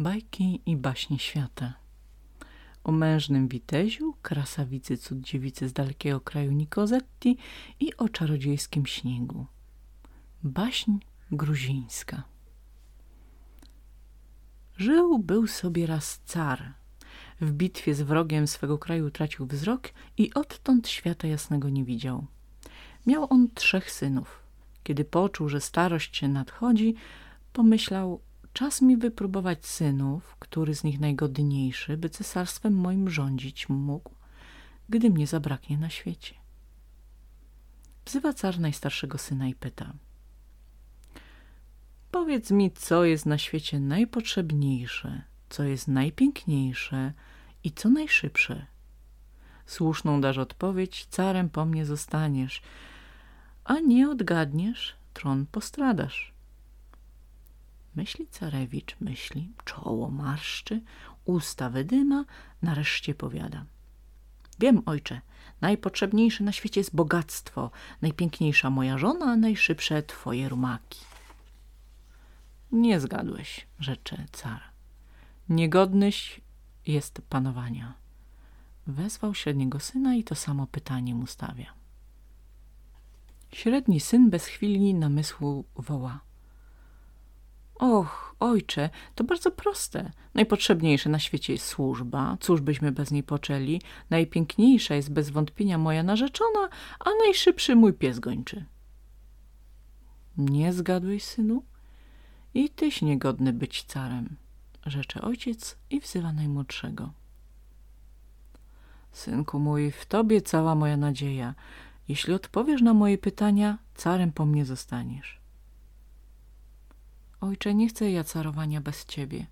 Bajki i baśnie świata O mężnym witeziu, krasawicy cud dziewicy z dalekiego kraju Nikozetti i o czarodziejskim śniegu Baśń gruzińska Żył był sobie raz car. W bitwie z wrogiem swego kraju tracił wzrok i odtąd świata jasnego nie widział. Miał on trzech synów. Kiedy poczuł, że starość się nadchodzi, pomyślał, czas mi wypróbować synów, który z nich najgodniejszy, by cesarstwem moim rządzić mógł, gdy mnie zabraknie na świecie. Wzywa car najstarszego syna i pyta – Powiedz mi, co jest na świecie najpotrzebniejsze, co jest najpiękniejsze i co najszybsze. Słuszną dasz odpowiedź, carem po mnie zostaniesz, a nie odgadniesz, tron postradasz. Myśli carewicz, myśli, czoło marszczy, usta wydyma, nareszcie powiada. Wiem, ojcze, najpotrzebniejsze na świecie jest bogactwo, najpiękniejsza moja żona, a najszybsze twoje rumaki. Nie zgadłeś, rzecze car. Niegodnyś jest panowania. Wezwał średniego syna i to samo pytanie mu stawia. Średni syn bez chwili namysłu woła. Och, ojcze, to bardzo proste. Najpotrzebniejsze na świecie jest służba. Cóż byśmy bez niej poczęli? Najpiękniejsza jest bez wątpienia moja narzeczona, a najszybszy mój pies gończy. Nie zgadłeś, synu? I tyś niegodny być carem, rzecze ojciec i wzywa najmłodszego. Synku mój, w tobie cała moja nadzieja. Jeśli odpowiesz na moje pytania, carem po mnie zostaniesz. Ojcze, nie chcę ja carowania bez ciebie.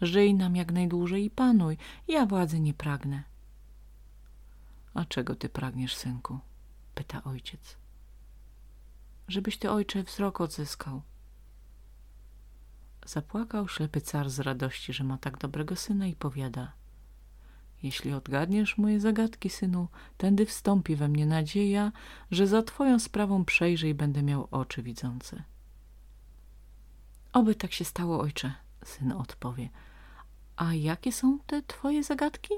Żyj nam jak najdłużej i panuj, ja władzy nie pragnę. A czego ty pragniesz, synku? pyta ojciec. Żebyś ty, ojcze, wzrok odzyskał. Zapłakał ślepy car z radości, że ma tak dobrego syna i powiada Jeśli odgadniesz moje zagadki, synu, tędy wstąpi we mnie nadzieja, że za twoją sprawą przejrzę i będę miał oczy widzące. Oby tak się stało, ojcze, syn odpowie. A jakie są te twoje zagadki?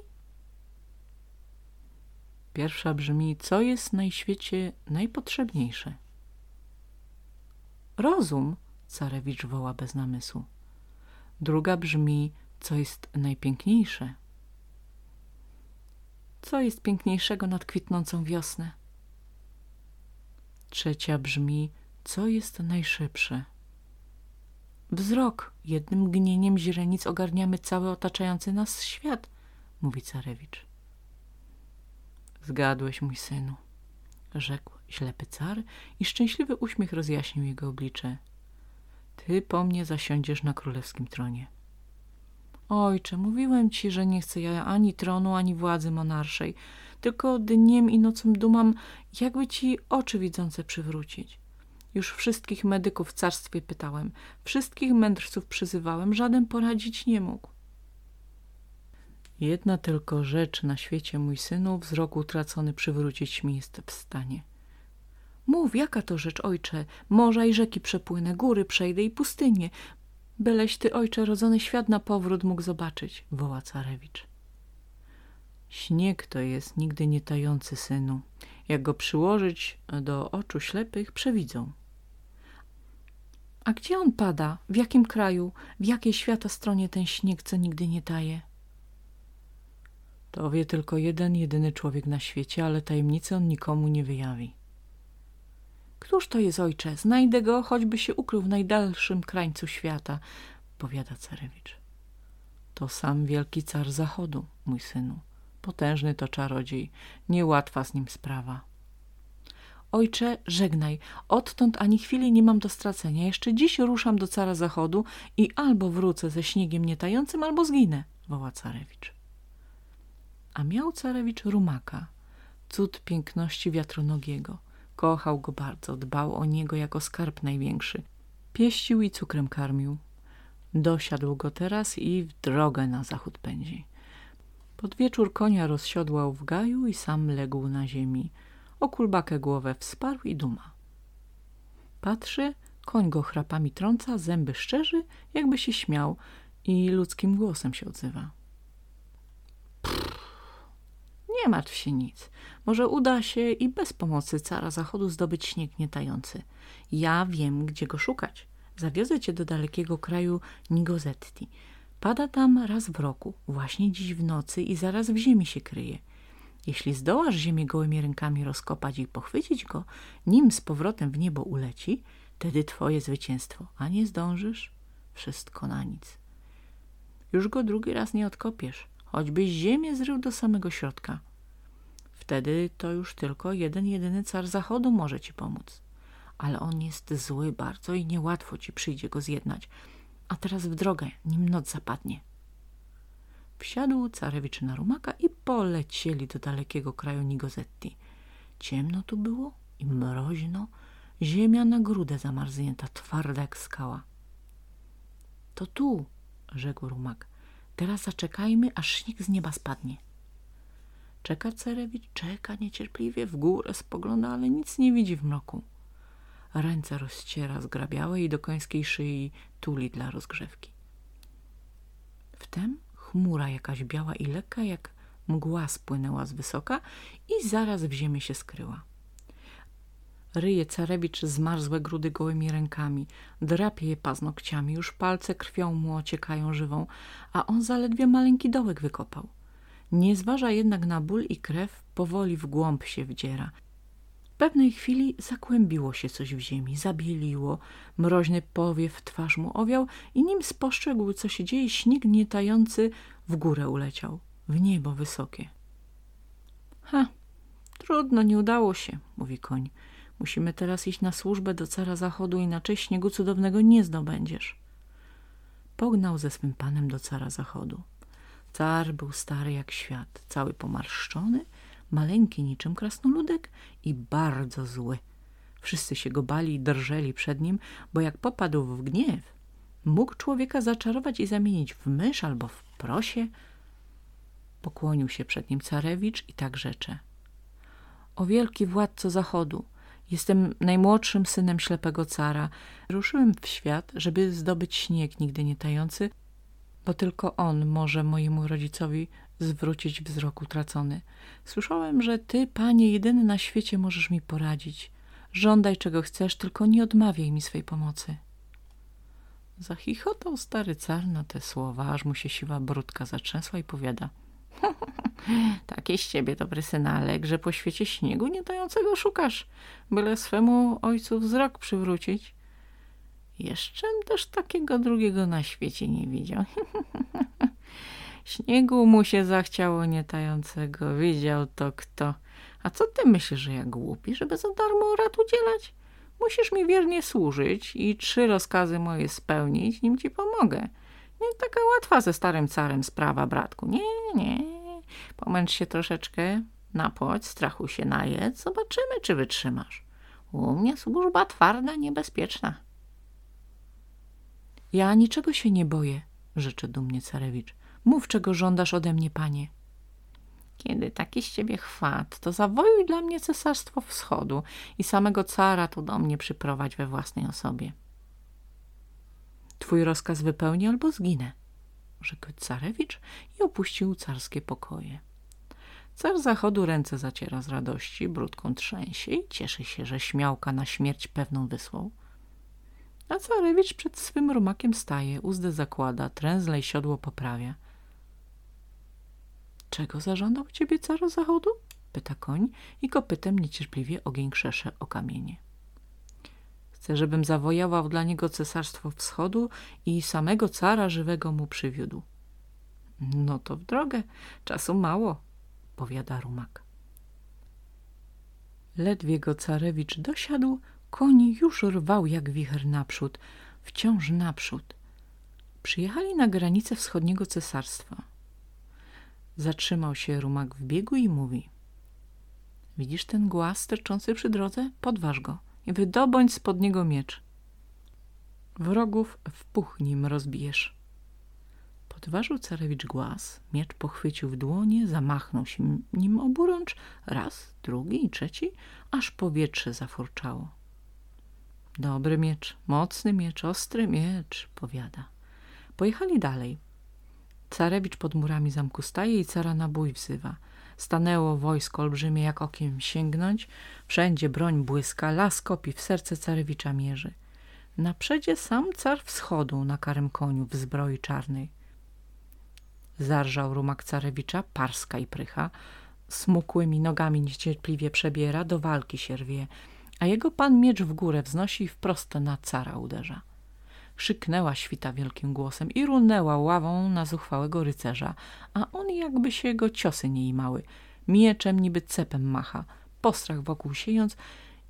Pierwsza brzmi, co jest na świecie najpotrzebniejsze? Rozum, Carewicz woła bez namysłu. Druga brzmi, co jest najpiękniejsze. Co jest piękniejszego nad kwitnącą wiosnę? Trzecia brzmi, co jest najszybsze. Wzrok, jednym gnieniem źrenic ogarniamy cały otaczający nas świat, mówi Carewicz. Zgadłeś, mój synu, rzekł ślepy car i szczęśliwy uśmiech rozjaśnił jego oblicze. Ty po mnie zasiądziesz na królewskim tronie. Ojcze, mówiłem ci, że nie chcę ja ani tronu, ani władzy monarszej, tylko dniem i nocą dumam, jakby ci oczy widzące przywrócić. Już wszystkich medyków w carstwie pytałem, wszystkich mędrców przyzywałem, żaden poradzić nie mógł. Jedna tylko rzecz na świecie, mój synu, wzrok utracony przywrócić mi jest w stanie – Mów, jaka to rzecz, ojcze? Morza i rzeki przepłynę, góry przejdę i pustynię. Byleś ty, ojcze, rodzony świat na powrót mógł zobaczyć, woła carewicz. Śnieg to jest nigdy nie tający, synu. Jak go przyłożyć do oczu ślepych, przewidzą. A gdzie on pada? W jakim kraju? W jakiej świata stronie ten śnieg, co nigdy nie taje? To wie tylko jeden, jedyny człowiek na świecie, ale tajemnicy on nikomu nie wyjawi. Któż to jest ojcze? Znajdę go, choćby się ukrył w najdalszym krańcu świata, powiada carewicz. To sam wielki car zachodu, mój synu. Potężny to czarodziej, niełatwa z nim sprawa. Ojcze, żegnaj, odtąd ani chwili nie mam do stracenia. Jeszcze dziś ruszam do cara zachodu i albo wrócę ze śniegiem nietającym, albo zginę, woła carewicz. A miał carewicz rumaka, cud piękności wiatronogiego. Kochał go bardzo, dbał o niego jako skarb największy. Pieścił i cukrem karmił. Dosiadł go teraz i w drogę na zachód pędzi. Pod wieczór konia rozsiodłał w gaju i sam legł na ziemi. O kulbakę głowę wsparł i duma. Patrzy, Koń go chrapami trąca, zęby szczerzy, jakby się śmiał i ludzkim głosem się odzywa. Nie martw się nic. Może uda się i bez pomocy cara zachodu zdobyć śnieg nietający. Ja wiem, gdzie go szukać. Zawiozę cię do dalekiego kraju Nigozetti. Pada tam raz w roku, właśnie dziś w nocy i zaraz w ziemi się kryje. Jeśli zdołasz ziemię gołymi rękami rozkopać i pochwycić go, nim z powrotem w niebo uleci, wtedy twoje zwycięstwo, a nie zdążysz, wszystko na nic. Już go drugi raz nie odkopiesz, choćbyś ziemię zrył do samego środka. Wtedy to już tylko jeden jedyny car zachodu może ci pomóc. Ale on jest zły bardzo i niełatwo ci przyjdzie go zjednać. A teraz w drogę, nim noc zapadnie. Wsiadł carewicz na rumaka i polecieli do dalekiego kraju Nigozetti. Ciemno tu było i mroźno, ziemia na grudę zamarznięta, twarda jak skała. To tu, rzekł rumak, teraz zaczekajmy, aż śnieg z nieba spadnie. Czeka Cerewicz, czeka niecierpliwie, w górę spogląda, ale nic nie widzi w mroku. Ręce rozciera zgrabiałe i do końskiej szyi tuli dla rozgrzewki. Wtem chmura jakaś biała i lekka, jak mgła spłynęła z wysoka i zaraz w ziemię się skryła. Ryje carewicz zmarzłe grudy gołymi rękami, drapie je paznokciami, już palce krwią mu ociekają żywą, a on zaledwie maleńki dołek wykopał. Nie zważa jednak na ból i krew, powoli w głąb się wdziera. Pewnej chwili zakłębiło się coś w ziemi, zabieliło, mroźny powiew twarz mu owiał i nim spostrzegł, co się dzieje, śnieg nietający w górę uleciał, w niebo wysokie. Ha, trudno, nie udało się, mówi koń. Musimy teraz iść na służbę do cara zachodu, inaczej śniegu cudownego nie zdobędziesz. Pognał ze swym panem do cara zachodu. Car był stary jak świat, cały pomarszczony, maleńki niczym krasnoludek i bardzo zły. Wszyscy się go bali i drżeli przed nim, bo jak popadł w gniew, mógł człowieka zaczarować i zamienić w mysz albo w prosie. Pokłonił się przed nim carewicz i tak rzecze. O wielki władco zachodu, jestem najmłodszym synem ślepego cara. Ruszyłem w świat, żeby zdobyć śnieg nigdy nie tający, bo tylko on może mojemu rodzicowi zwrócić wzrok utracony. Słyszałem, że ty, panie, jedyny na świecie możesz mi poradzić. Żądaj czego chcesz, tylko nie odmawiaj mi swej pomocy. Zachichotał stary car na te słowa, aż mu się siwa brudka zatrzęsła i powiada – Takie z ciebie, dobry synalek, że po świecie śniegu nie dającego szukasz, byle swemu ojcu wzrok przywrócić. Jeszcze też takiego drugiego na świecie nie widział. Śniegu mu się zachciało nietającego, widział to kto. A co ty myślisz, że ja głupi, żeby za darmo rad udzielać? Musisz mi wiernie służyć i trzy rozkazy moje spełnić, nim ci pomogę. Nie taka łatwa ze starym carem sprawa, bratku. Nie, nie. Pomęcz się troszeczkę, napłać, strachu się najedz, zobaczymy, czy wytrzymasz. U mnie służba twarda, niebezpieczna. Ja niczego się nie boję, rzeczy dumnie carewicz. Mów, czego żądasz ode mnie, panie. Kiedy taki z ciebie chwat, to zawojuj dla mnie cesarstwo wschodu i samego cara tu do mnie przyprowadź we własnej osobie. Twój rozkaz wypełnię albo zginę, rzekł carewicz i opuścił carskie pokoje. Car zachodu ręce zaciera z radości, brudką trzęsie i cieszy się, że śmiałka na śmierć pewną wysłał. A carewicz przed swym rumakiem staje, uzdę zakłada, tręzle i siodło poprawia. Czego zażądał ciebie car zachodu? Pyta koń i kopytem niecierpliwie ogień krzesze o kamienie. Chce, żebym zawojował dla niego cesarstwo wschodu i samego cara żywego mu przywiódł. No to w drogę, czasu mało, powiada rumak. Ledwie go carewicz dosiadł, koń już rwał jak wicher naprzód, wciąż naprzód. Przyjechali na granicę wschodniego cesarstwa. Zatrzymał się rumak w biegu i mówi – Widzisz ten głaz sterczący przy drodze? Podważ go i wydobądź spod niego miecz. Wrogów w puch nim rozbijesz. Podważył carewicz głaz, miecz pochwycił w dłonie, zamachnął się nim oburącz, raz, drugi i trzeci, aż powietrze zafurczało. Dobry miecz, mocny miecz, ostry miecz, powiada. Pojechali dalej. Carewicz pod murami zamku staje i cara na bój wzywa. Stanęło wojsko olbrzymie, jak okiem sięgnąć. Wszędzie broń błyska, las kopi w serce carewicza mierzy. Na przedzie sam car wschodu na karym koniu w zbroi czarnej. Zarżał rumak carewicza, parska i prycha. Smukłymi nogami niecierpliwie przebiera, do walki się rwie, a jego pan miecz w górę wznosi i wprost na cara uderza. Krzyknęła świta wielkim głosem i runęła ławą na zuchwałego rycerza, a on jakby się jego ciosy nie imały. Mieczem niby cepem macha, postrach wokół siejąc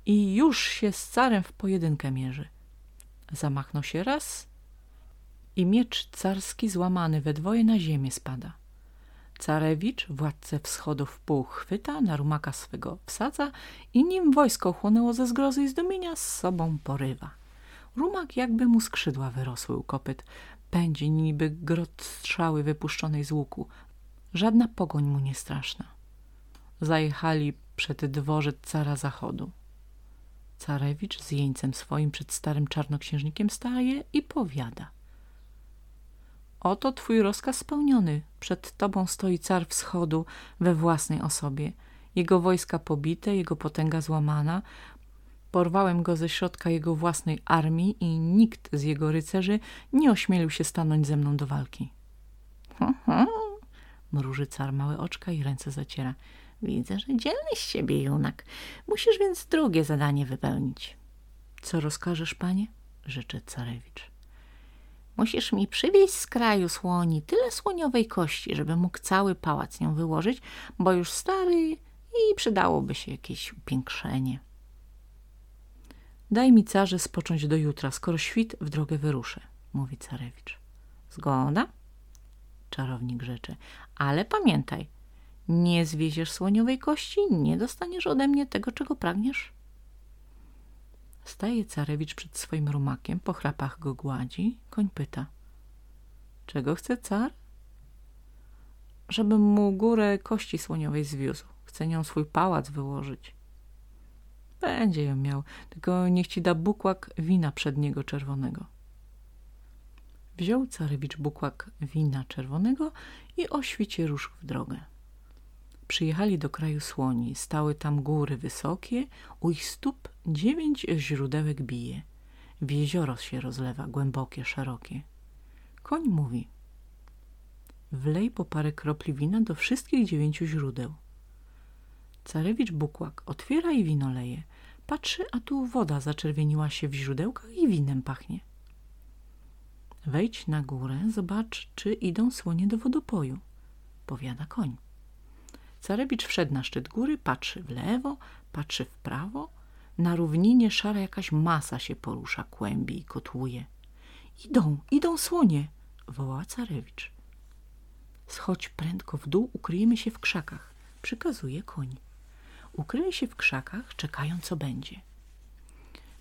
i już się z carem w pojedynkę mierzy. Zamachnął się raz i miecz carski złamany we dwoje na ziemię spada. Carewicz władcę wschodu w pół chwyta, na rumaka swego wsadza i nim wojsko chłonęło ze zgrozy i zdumienia z sobą porywa. Rumak jakby mu skrzydła wyrosły u kopyt. Pędzi niby grot strzały wypuszczonej z łuku. Żadna pogoń mu nie straszna. Zajechali przed dworzec cara zachodu. Carewicz z jeńcem swoim przed starym czarnoksiężnikiem staje i powiada. Oto twój rozkaz spełniony. Przed tobą stoi car wschodu we własnej osobie. Jego wojska pobite, jego potęga złamana, Porwałem go ze środka jego własnej armii i nikt z jego rycerzy nie ośmielił się stanąć ze mną do walki. Ha, ha, mruży car małe oczka i ręce zaciera. Widzę, że dzielny z siebie junak. Musisz więc drugie zadanie wypełnić. Co rozkażesz, panie? Rzecze carewicz. Musisz mi przywieźć z kraju słoni tyle słoniowej kości, żeby mógł cały pałac nią wyłożyć, bo już stary i przydałoby się jakieś upiększenie. Daj mi carze spocząć do jutra, skoro świt w drogę wyruszę, mówi carewicz. Zgoda? Czarownik rzeczy. Ale pamiętaj, nie zwieziesz słoniowej kości, nie dostaniesz ode mnie tego, czego pragniesz. Staje carewicz przed swoim rumakiem, po chrapach go gładzi. Koń pyta. Czego chce car? Żebym mu górę kości słoniowej zwiózł. Chce nią swój pałac wyłożyć. Będzie ją miał, tylko niech ci da bukłak wina przedniego czerwonego. Wziął carewicz bukłak wina czerwonego i o świcie w drogę. Przyjechali do kraju słoni, stały tam góry wysokie, u ich stóp dziewięć źródełek bije. W jezioro się rozlewa, głębokie, szerokie. Koń mówi, wlej po parę kropli wina do wszystkich dziewięciu źródeł. Carewicz bukłak otwiera i wino leje. Patrzy, a tu woda zaczerwieniła się w źródełkach i winem pachnie. Wejdź na górę, zobacz, czy idą słonie do wodopoju, powiada koń. Carewicz wszedł na szczyt góry, patrzy w lewo, patrzy w prawo. Na równinie szara jakaś masa się porusza, kłębi i kotłuje. Idą, idą słonie, woła Carewicz. Schodź prędko w dół, ukryjemy się w krzakach, przykazuje koń ukryli się w krzakach, czekają co będzie.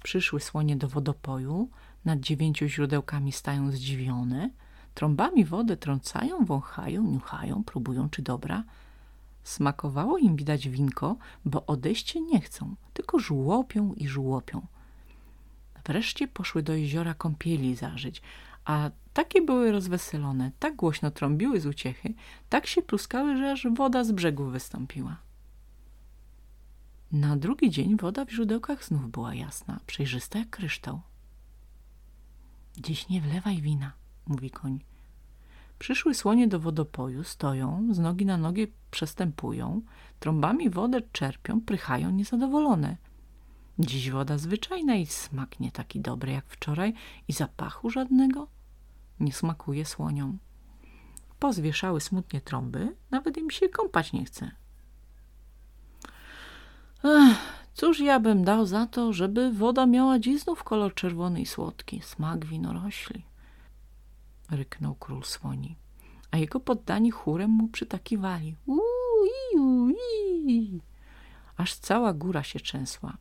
Przyszły słonie do wodopoju, nad dziewięciu źródełkami stają zdziwione, trąbami wodę trącają, wąchają, niuchają, próbują, czy dobra. Smakowało im widać winko, bo odejście nie chcą, tylko żłopią i żłopią. Wreszcie poszły do jeziora kąpieli zażyć, a takie były rozweselone, tak głośno trąbiły z uciechy, tak się pluskały, że aż woda z brzegu wystąpiła. Na drugi dzień woda w źródełkach znów była jasna, przejrzysta jak kryształ. Dziś nie wlewaj wina, mówi koń. Przyszły słonie do wodopoju, stoją, z nogi na nogę przestępują, trąbami wodę czerpią, prychają niezadowolone. Dziś woda zwyczajna i smak nie taki dobry jak wczoraj i zapachu żadnego nie smakuje słoniom. Pozwieszały smutnie trąby, nawet im się kąpać nie chce. Ech, cóż ja bym dał za to, żeby woda miała dziś znów kolor czerwony i słodki, smak winorośli. Ryknął król słoni, a jego poddani chórem mu przytakiwali. Ui. Aż cała góra się trzęsła.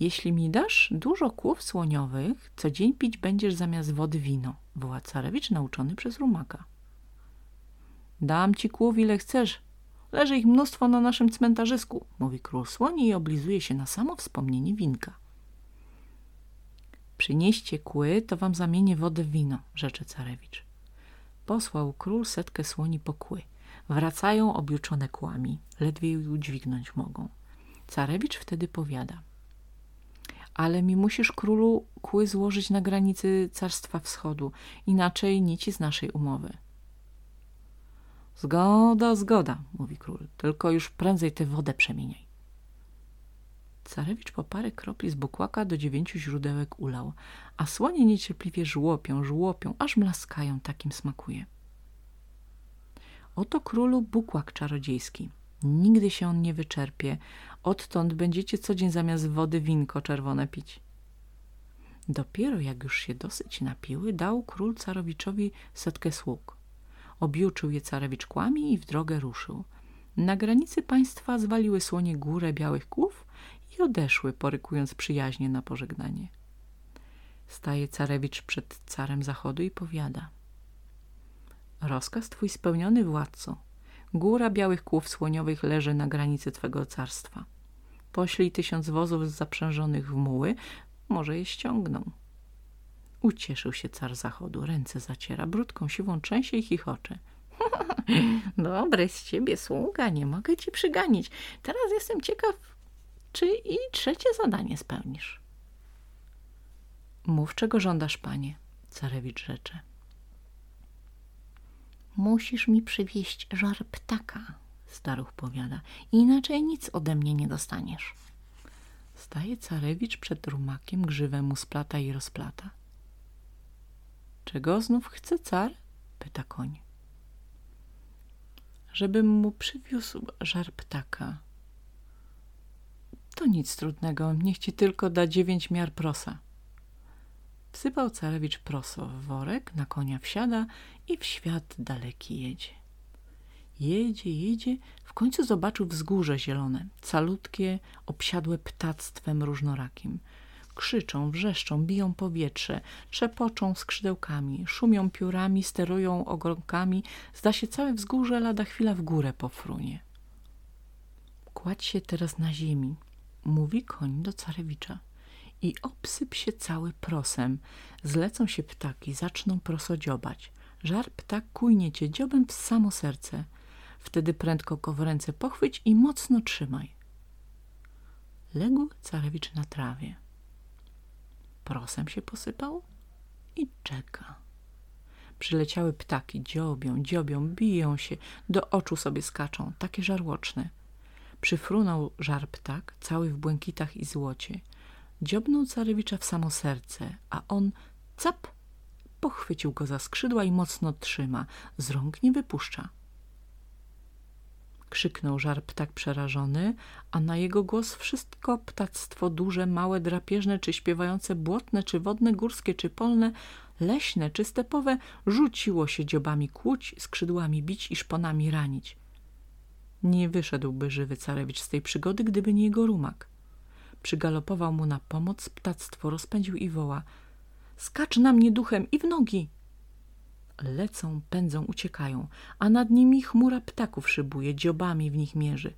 Jeśli mi dasz dużo kłów słoniowych, co dzień pić będziesz zamiast wody wino, woła carewicz nauczony przez rumaka. Dam ci kłów ile chcesz, Leży ich mnóstwo na naszym cmentarzysku, mówi król słoni i oblizuje się na samo wspomnienie winka. Przynieście kły, to wam zamienię wodę w wino, rzecze carewicz. Posłał król setkę słoni po kły. Wracają objuczone kłami, ledwie je udźwignąć mogą. Carewicz wtedy powiada. Ale mi musisz, królu, kły złożyć na granicy Carstwa Wschodu, inaczej nici z naszej umowy. Zgoda, zgoda, mówi król, tylko już prędzej tę wodę przemieniaj. Carewicz po parę kropli z bukłaka do dziewięciu źródełek ulał, a słonie niecierpliwie żłopią, żłopią, aż mlaskają, takim smakuje. Oto królu bukłak czarodziejski. Nigdy się on nie wyczerpie. Odtąd będziecie co dzień zamiast wody winko czerwone pić. Dopiero jak już się dosyć napiły, dał król carowiczowi setkę sług. Objuczył je carewicz kłami i w drogę ruszył. Na granicy państwa zwaliły słonie górę białych kłów i odeszły, porykując przyjaźnie na pożegnanie. Staje carewicz przed carem zachodu i powiada. Rozkaz twój spełniony, władco. Góra białych kłów słoniowych leży na granicy twego carstwa. Poślij tysiąc wozów zaprzężonych w muły, może je ściągną. Ucieszył się car zachodu, ręce zaciera, brudką siwą trzęsie i chichocze. Dobry z ciebie sługa, nie mogę ci przyganić. Teraz jestem ciekaw, czy i trzecie zadanie spełnisz. Mów, czego żądasz, panie, carewicz rzecze. Musisz mi przywieźć żar ptaka, staruch powiada, inaczej nic ode mnie nie dostaniesz. Staje carewicz przed rumakiem, grzywę mu splata i rozplata. Czego znów chce car? pyta koń. Żebym mu przywiózł żar ptaka. To nic trudnego, niech ci tylko da dziewięć miar prosa. Wsypał carewicz proso w worek, na konia wsiada i w świat daleki jedzie. Jedzie, jedzie, w końcu zobaczył wzgórze zielone, calutkie, obsiadłe ptactwem różnorakim. Krzyczą, wrzeszczą, biją powietrze, trzepoczą skrzydełkami, szumią piórami, sterują ogonkami. Zda się całe wzgórze lada chwila w górę pofrunie. Kładź się teraz na ziemi, mówi koń do carewicza i obsyp się cały prosem. Zlecą się ptaki, zaczną proso dziobać. Żar ptak kujnie cię dziobem w samo serce. Wtedy prędko go w ręce pochwyć i mocno trzymaj. Legł carewicz na trawie. Prosem się posypał i czeka. Przyleciały ptaki, dziobią, dziobią, biją się, do oczu sobie skaczą, takie żarłoczne. Przyfrunął żar ptak, cały w błękitach i złocie. Dziobnął carewicza w samo serce, a on cap pochwycił go za skrzydła i mocno trzyma, z rąk nie wypuszcza. Krzyknął żar ptak przerażony, a na jego głos wszystko ptactwo duże, małe, drapieżne, czy śpiewające błotne, czy wodne, górskie, czy polne, leśne, czy stepowe, rzuciło się dziobami kłuć, skrzydłami bić i szponami ranić. Nie wyszedłby żywy carewicz z tej przygody, gdyby nie jego rumak. Przygalopował mu na pomoc, ptactwo rozpędził i woła – skacz na mnie duchem i w nogi. Lecą, pędzą, uciekają, a nad nimi chmura ptaków szybuje, dziobami w nich mierzy.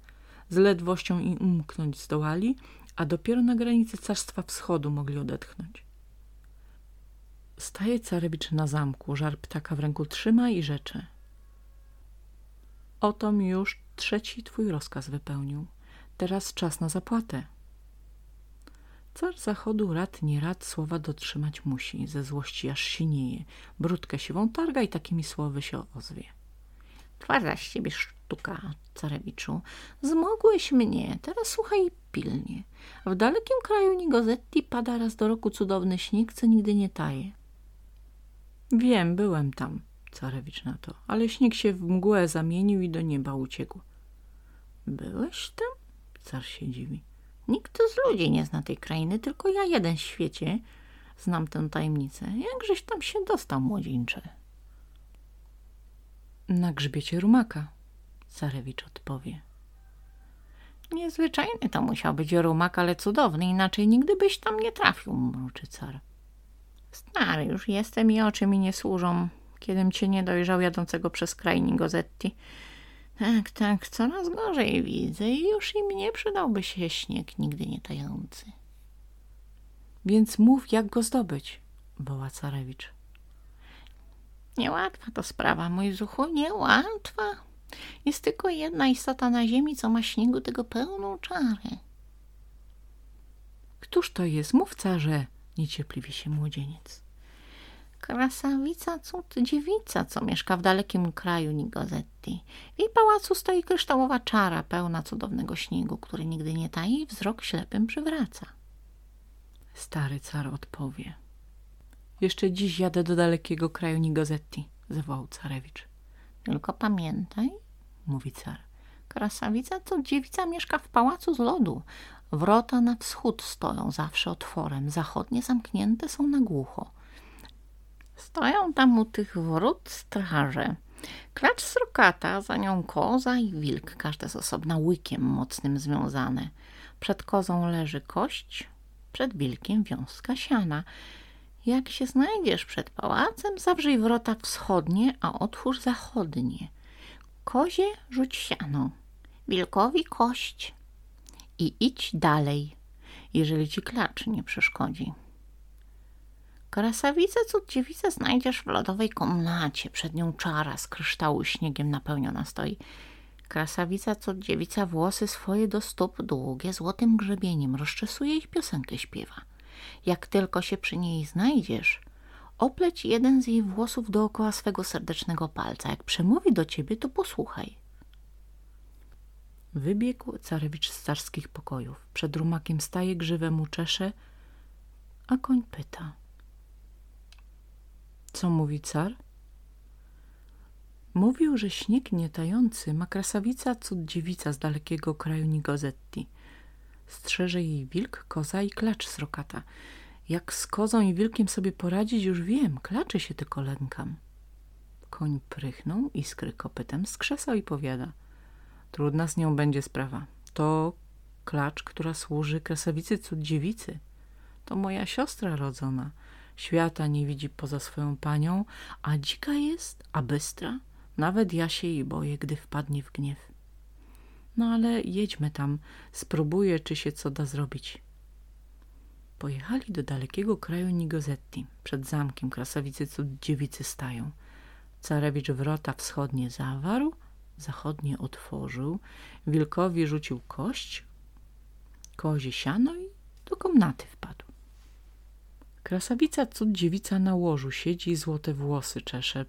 Z ledwością im umknąć zdołali, a dopiero na granicy Carstwa Wschodu mogli odetchnąć. Staje carewicz na zamku, żar ptaka w ręku trzyma i rzecze. Otom już trzeci twój rozkaz wypełnił. Teraz czas na zapłatę. Car zachodu rad nie rad słowa dotrzymać musi, ze złości aż sinieje, brudkę siwą targa i takimi słowy się ozwie. Twarda z ciebie sztuka, carewiczu, zmogłeś mnie, teraz słuchaj pilnie. W dalekim kraju Nigozetti pada raz do roku cudowny śnieg, co nigdy nie taje. Wiem, byłem tam, carewicz na to, ale śnieg się w mgłę zamienił i do nieba uciekł. Byłeś tam? Car się dziwi. Nikt z ludzi nie zna tej krainy, tylko ja jeden w świecie znam tę tajemnicę. Jakżeś tam się dostał, młodzieńcze? Na grzbiecie rumaka, Carewicz odpowie. Niezwyczajny to musiał być rumak, ale cudowny, inaczej nigdy byś tam nie trafił, mruczy car. Stary już jestem i oczy mi nie służą, kiedym cię nie dojrzał jadącego przez kraj Nigozetti. Tak, tak, coraz gorzej widzę i już i mnie przydałby się śnieg nigdy nie tający. więc mów, jak go zdobyć, woła carewicz. Niełatwa to sprawa, mój zuchu, niełatwa. Jest tylko jedna istota na ziemi, co ma śniegu tego pełną czarę. Któż to jest? Mów, carze, niecierpliwi się młodzieniec. Krasawica, cud dziewica, co mieszka w dalekim kraju Nigozetti. W jej pałacu stoi kryształowa czara pełna cudownego śniegu, który nigdy nie taji i wzrok ślepym przywraca. Stary car odpowie. Jeszcze dziś jadę do dalekiego kraju Nigozetti, zawołał carewicz. Tylko pamiętaj, mówi car, krasawica to dziewica mieszka w pałacu z lodu. Wrota na wschód stoją zawsze otworem, zachodnie zamknięte są na głucho. Stoją tam u tych wrót straże. Klacz srokata, za nią koza i wilk, każde z osobna łykiem mocnym związane. Przed kozą leży kość, przed wilkiem wiązka siana. Jak się znajdziesz przed pałacem, zawrzyj wrota wschodnie, a otwórz zachodnie. Kozie rzuć siano, wilkowi kość i idź dalej, jeżeli ci klacz nie przeszkodzi. Krasawicę cud dziewicę znajdziesz w lodowej komnacie. Przed nią czara z kryształu śniegiem napełniona stoi. Krasawica cud dziewica włosy swoje do stóp długie złotym grzebieniem rozczesuje i piosenkę śpiewa. Jak tylko się przy niej znajdziesz, opleć jeden z jej włosów dookoła swego serdecznego palca. Jak przemówi do ciebie, to posłuchaj. Wybiegł carewicz z carskich pokojów. Przed rumakiem staje, grzywę mu czesze, a koń pyta – co mówi car? Mówił, że śnieg nietający ma krasawica cud dziewica z dalekiego kraju Nigozetti. Strzeże jej wilk, koza i klacz srokata. Jak z kozą i wilkiem sobie poradzić już wiem, klaczy się tylko lękam. Koń prychnął, iskry kopytem skrzesał i powiada. Trudna z nią będzie sprawa. To klacz, która służy krasawicy cud dziewicy. To moja siostra rodzona – Świata nie widzi poza swoją panią, a dzika jest, a bystra. Nawet ja się jej boję, gdy wpadnie w gniew. No ale jedźmy tam, spróbuję, czy się co da zrobić. Pojechali do dalekiego kraju Nigozetti. Przed zamkiem krasawicy cud dziewicy stają. Carewicz wrota wschodnie zawarł, zachodnie otworzył, wilkowi rzucił kość, kozie siano i do komnaty wpadł. Krasawica cud dziewica na łożu siedzi złote włosy czesze.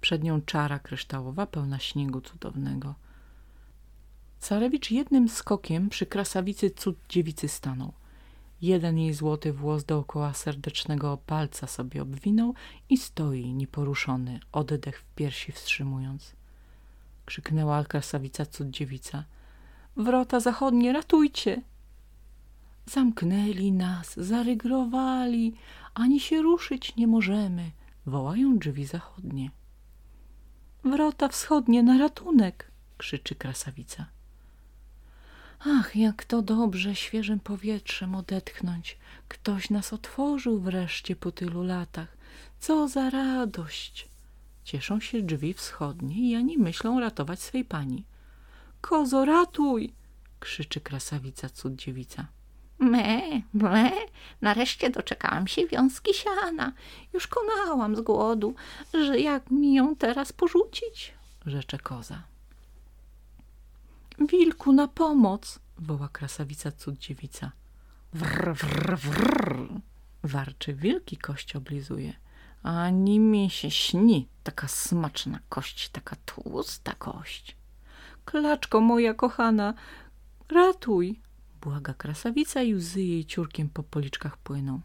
Przed nią czara kryształowa pełna śniegu cudownego. Carewicz jednym skokiem przy krasawicy cud dziewicy stanął. Jeden jej złoty włos dookoła serdecznego palca sobie obwinął i stoi nieporuszony, oddech w piersi wstrzymując. Krzyknęła krasawica cud dziewica. Wrota zachodnie, ratujcie! Zamknęli nas, zarygrowali, ani się ruszyć nie możemy, wołają drzwi zachodnie. Wrota wschodnie na ratunek, krzyczy krasawica. Ach, jak to dobrze świeżym powietrzem odetchnąć. Ktoś nas otworzył wreszcie po tylu latach. Co za radość! Cieszą się drzwi wschodnie i ani myślą ratować swej pani. Kozo, ratuj! krzyczy krasawica cud dziewica. Me, me, nareszcie doczekałam się wiązki siana. Już konałam z głodu, że jak mi ją teraz porzucić, rzecze koza. Wilku, na pomoc, woła krasawica cud dziewica. Wrr, wrr, wrr, warczy wilki kość oblizuje. Ani mi się śni taka smaczna kość, taka tłusta kość. Klaczko moja kochana, ratuj, błaga krasawica i łzy jej ciurkiem po policzkach płyną.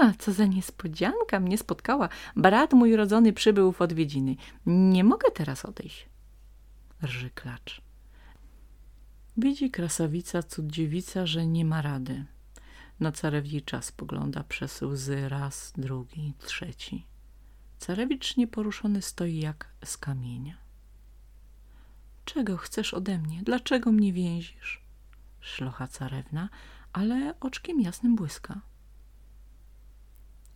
A, co za niespodzianka mnie spotkała. Brat mój rodzony przybył w odwiedziny. Nie mogę teraz odejść. Rży klacz. Widzi krasawica, cud dziewica, że nie ma rady. Na carewicza spogląda przez łzy raz, drugi, trzeci. Carewicz nieporuszony stoi jak z kamienia. Czego chcesz ode mnie? Dlaczego mnie więzisz? Szlocha carewna, ale oczkiem jasnym błyska.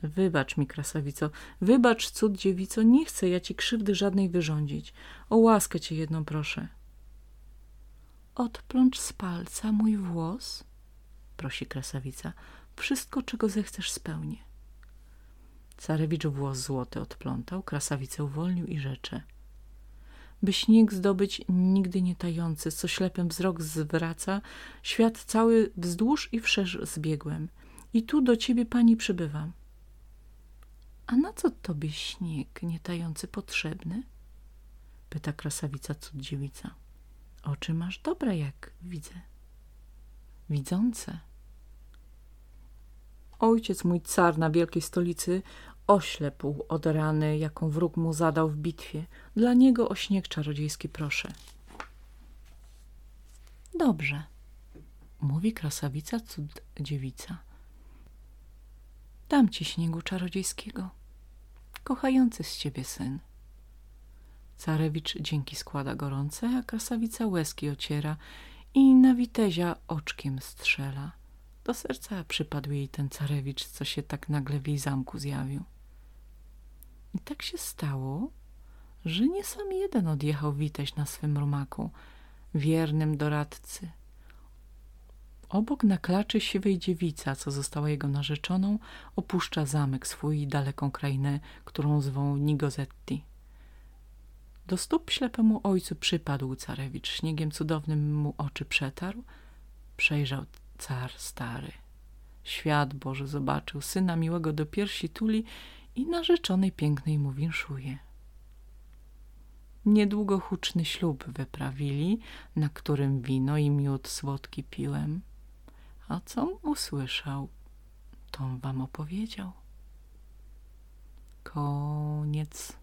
Wybacz mi, krasawico, wybacz, cud dziewico, nie chcę ja ci krzywdy żadnej wyrządzić. O łaskę cię jedną proszę. Odplącz z palca mój włos, prosi krasawica. Wszystko, czego zechcesz, spełnię. Carewicz włos złoty odplątał, krasawicę uwolnił i rzecze. By śnieg zdobyć nigdy nie tający, co ślepym wzrok zwraca, świat cały wzdłuż i wszerz zbiegłem. I tu do ciebie, pani, przybywam. A na co tobie śnieg nie tający potrzebny? Pyta krasawica cuddziewica. Oczy masz dobre, jak widzę. Widzące. Ojciec mój car na wielkiej stolicy oślepł od rany, jaką wróg mu zadał w bitwie. Dla niego o śnieg czarodziejski proszę. Dobrze, mówi krasawica cud dziewica. Dam ci śniegu czarodziejskiego, kochający z ciebie syn. Carewicz dzięki składa gorące, a krasawica łezki ociera i na witezia oczkiem strzela. Do serca przypadł jej ten carewicz, co się tak nagle w jej zamku zjawił. I tak się stało, że nie sam jeden odjechał witeś na swym rumaku, wiernym doradcy. Obok na klaczy siwej dziewica, co została jego narzeczoną, opuszcza zamek swój i daleką krainę, którą zwą Nigozetti. Do stóp ślepemu ojcu przypadł carewicz, śniegiem cudownym mu oczy przetarł, przejrzał car stary. Świat Boży zobaczył, syna miłego do piersi tuli i narzeczonej pięknej mu winszuje. Niedługo huczny ślub wyprawili, na którym wino i miód słodki piłem. A com usłyszał, tom wam opowiedział. Koniec.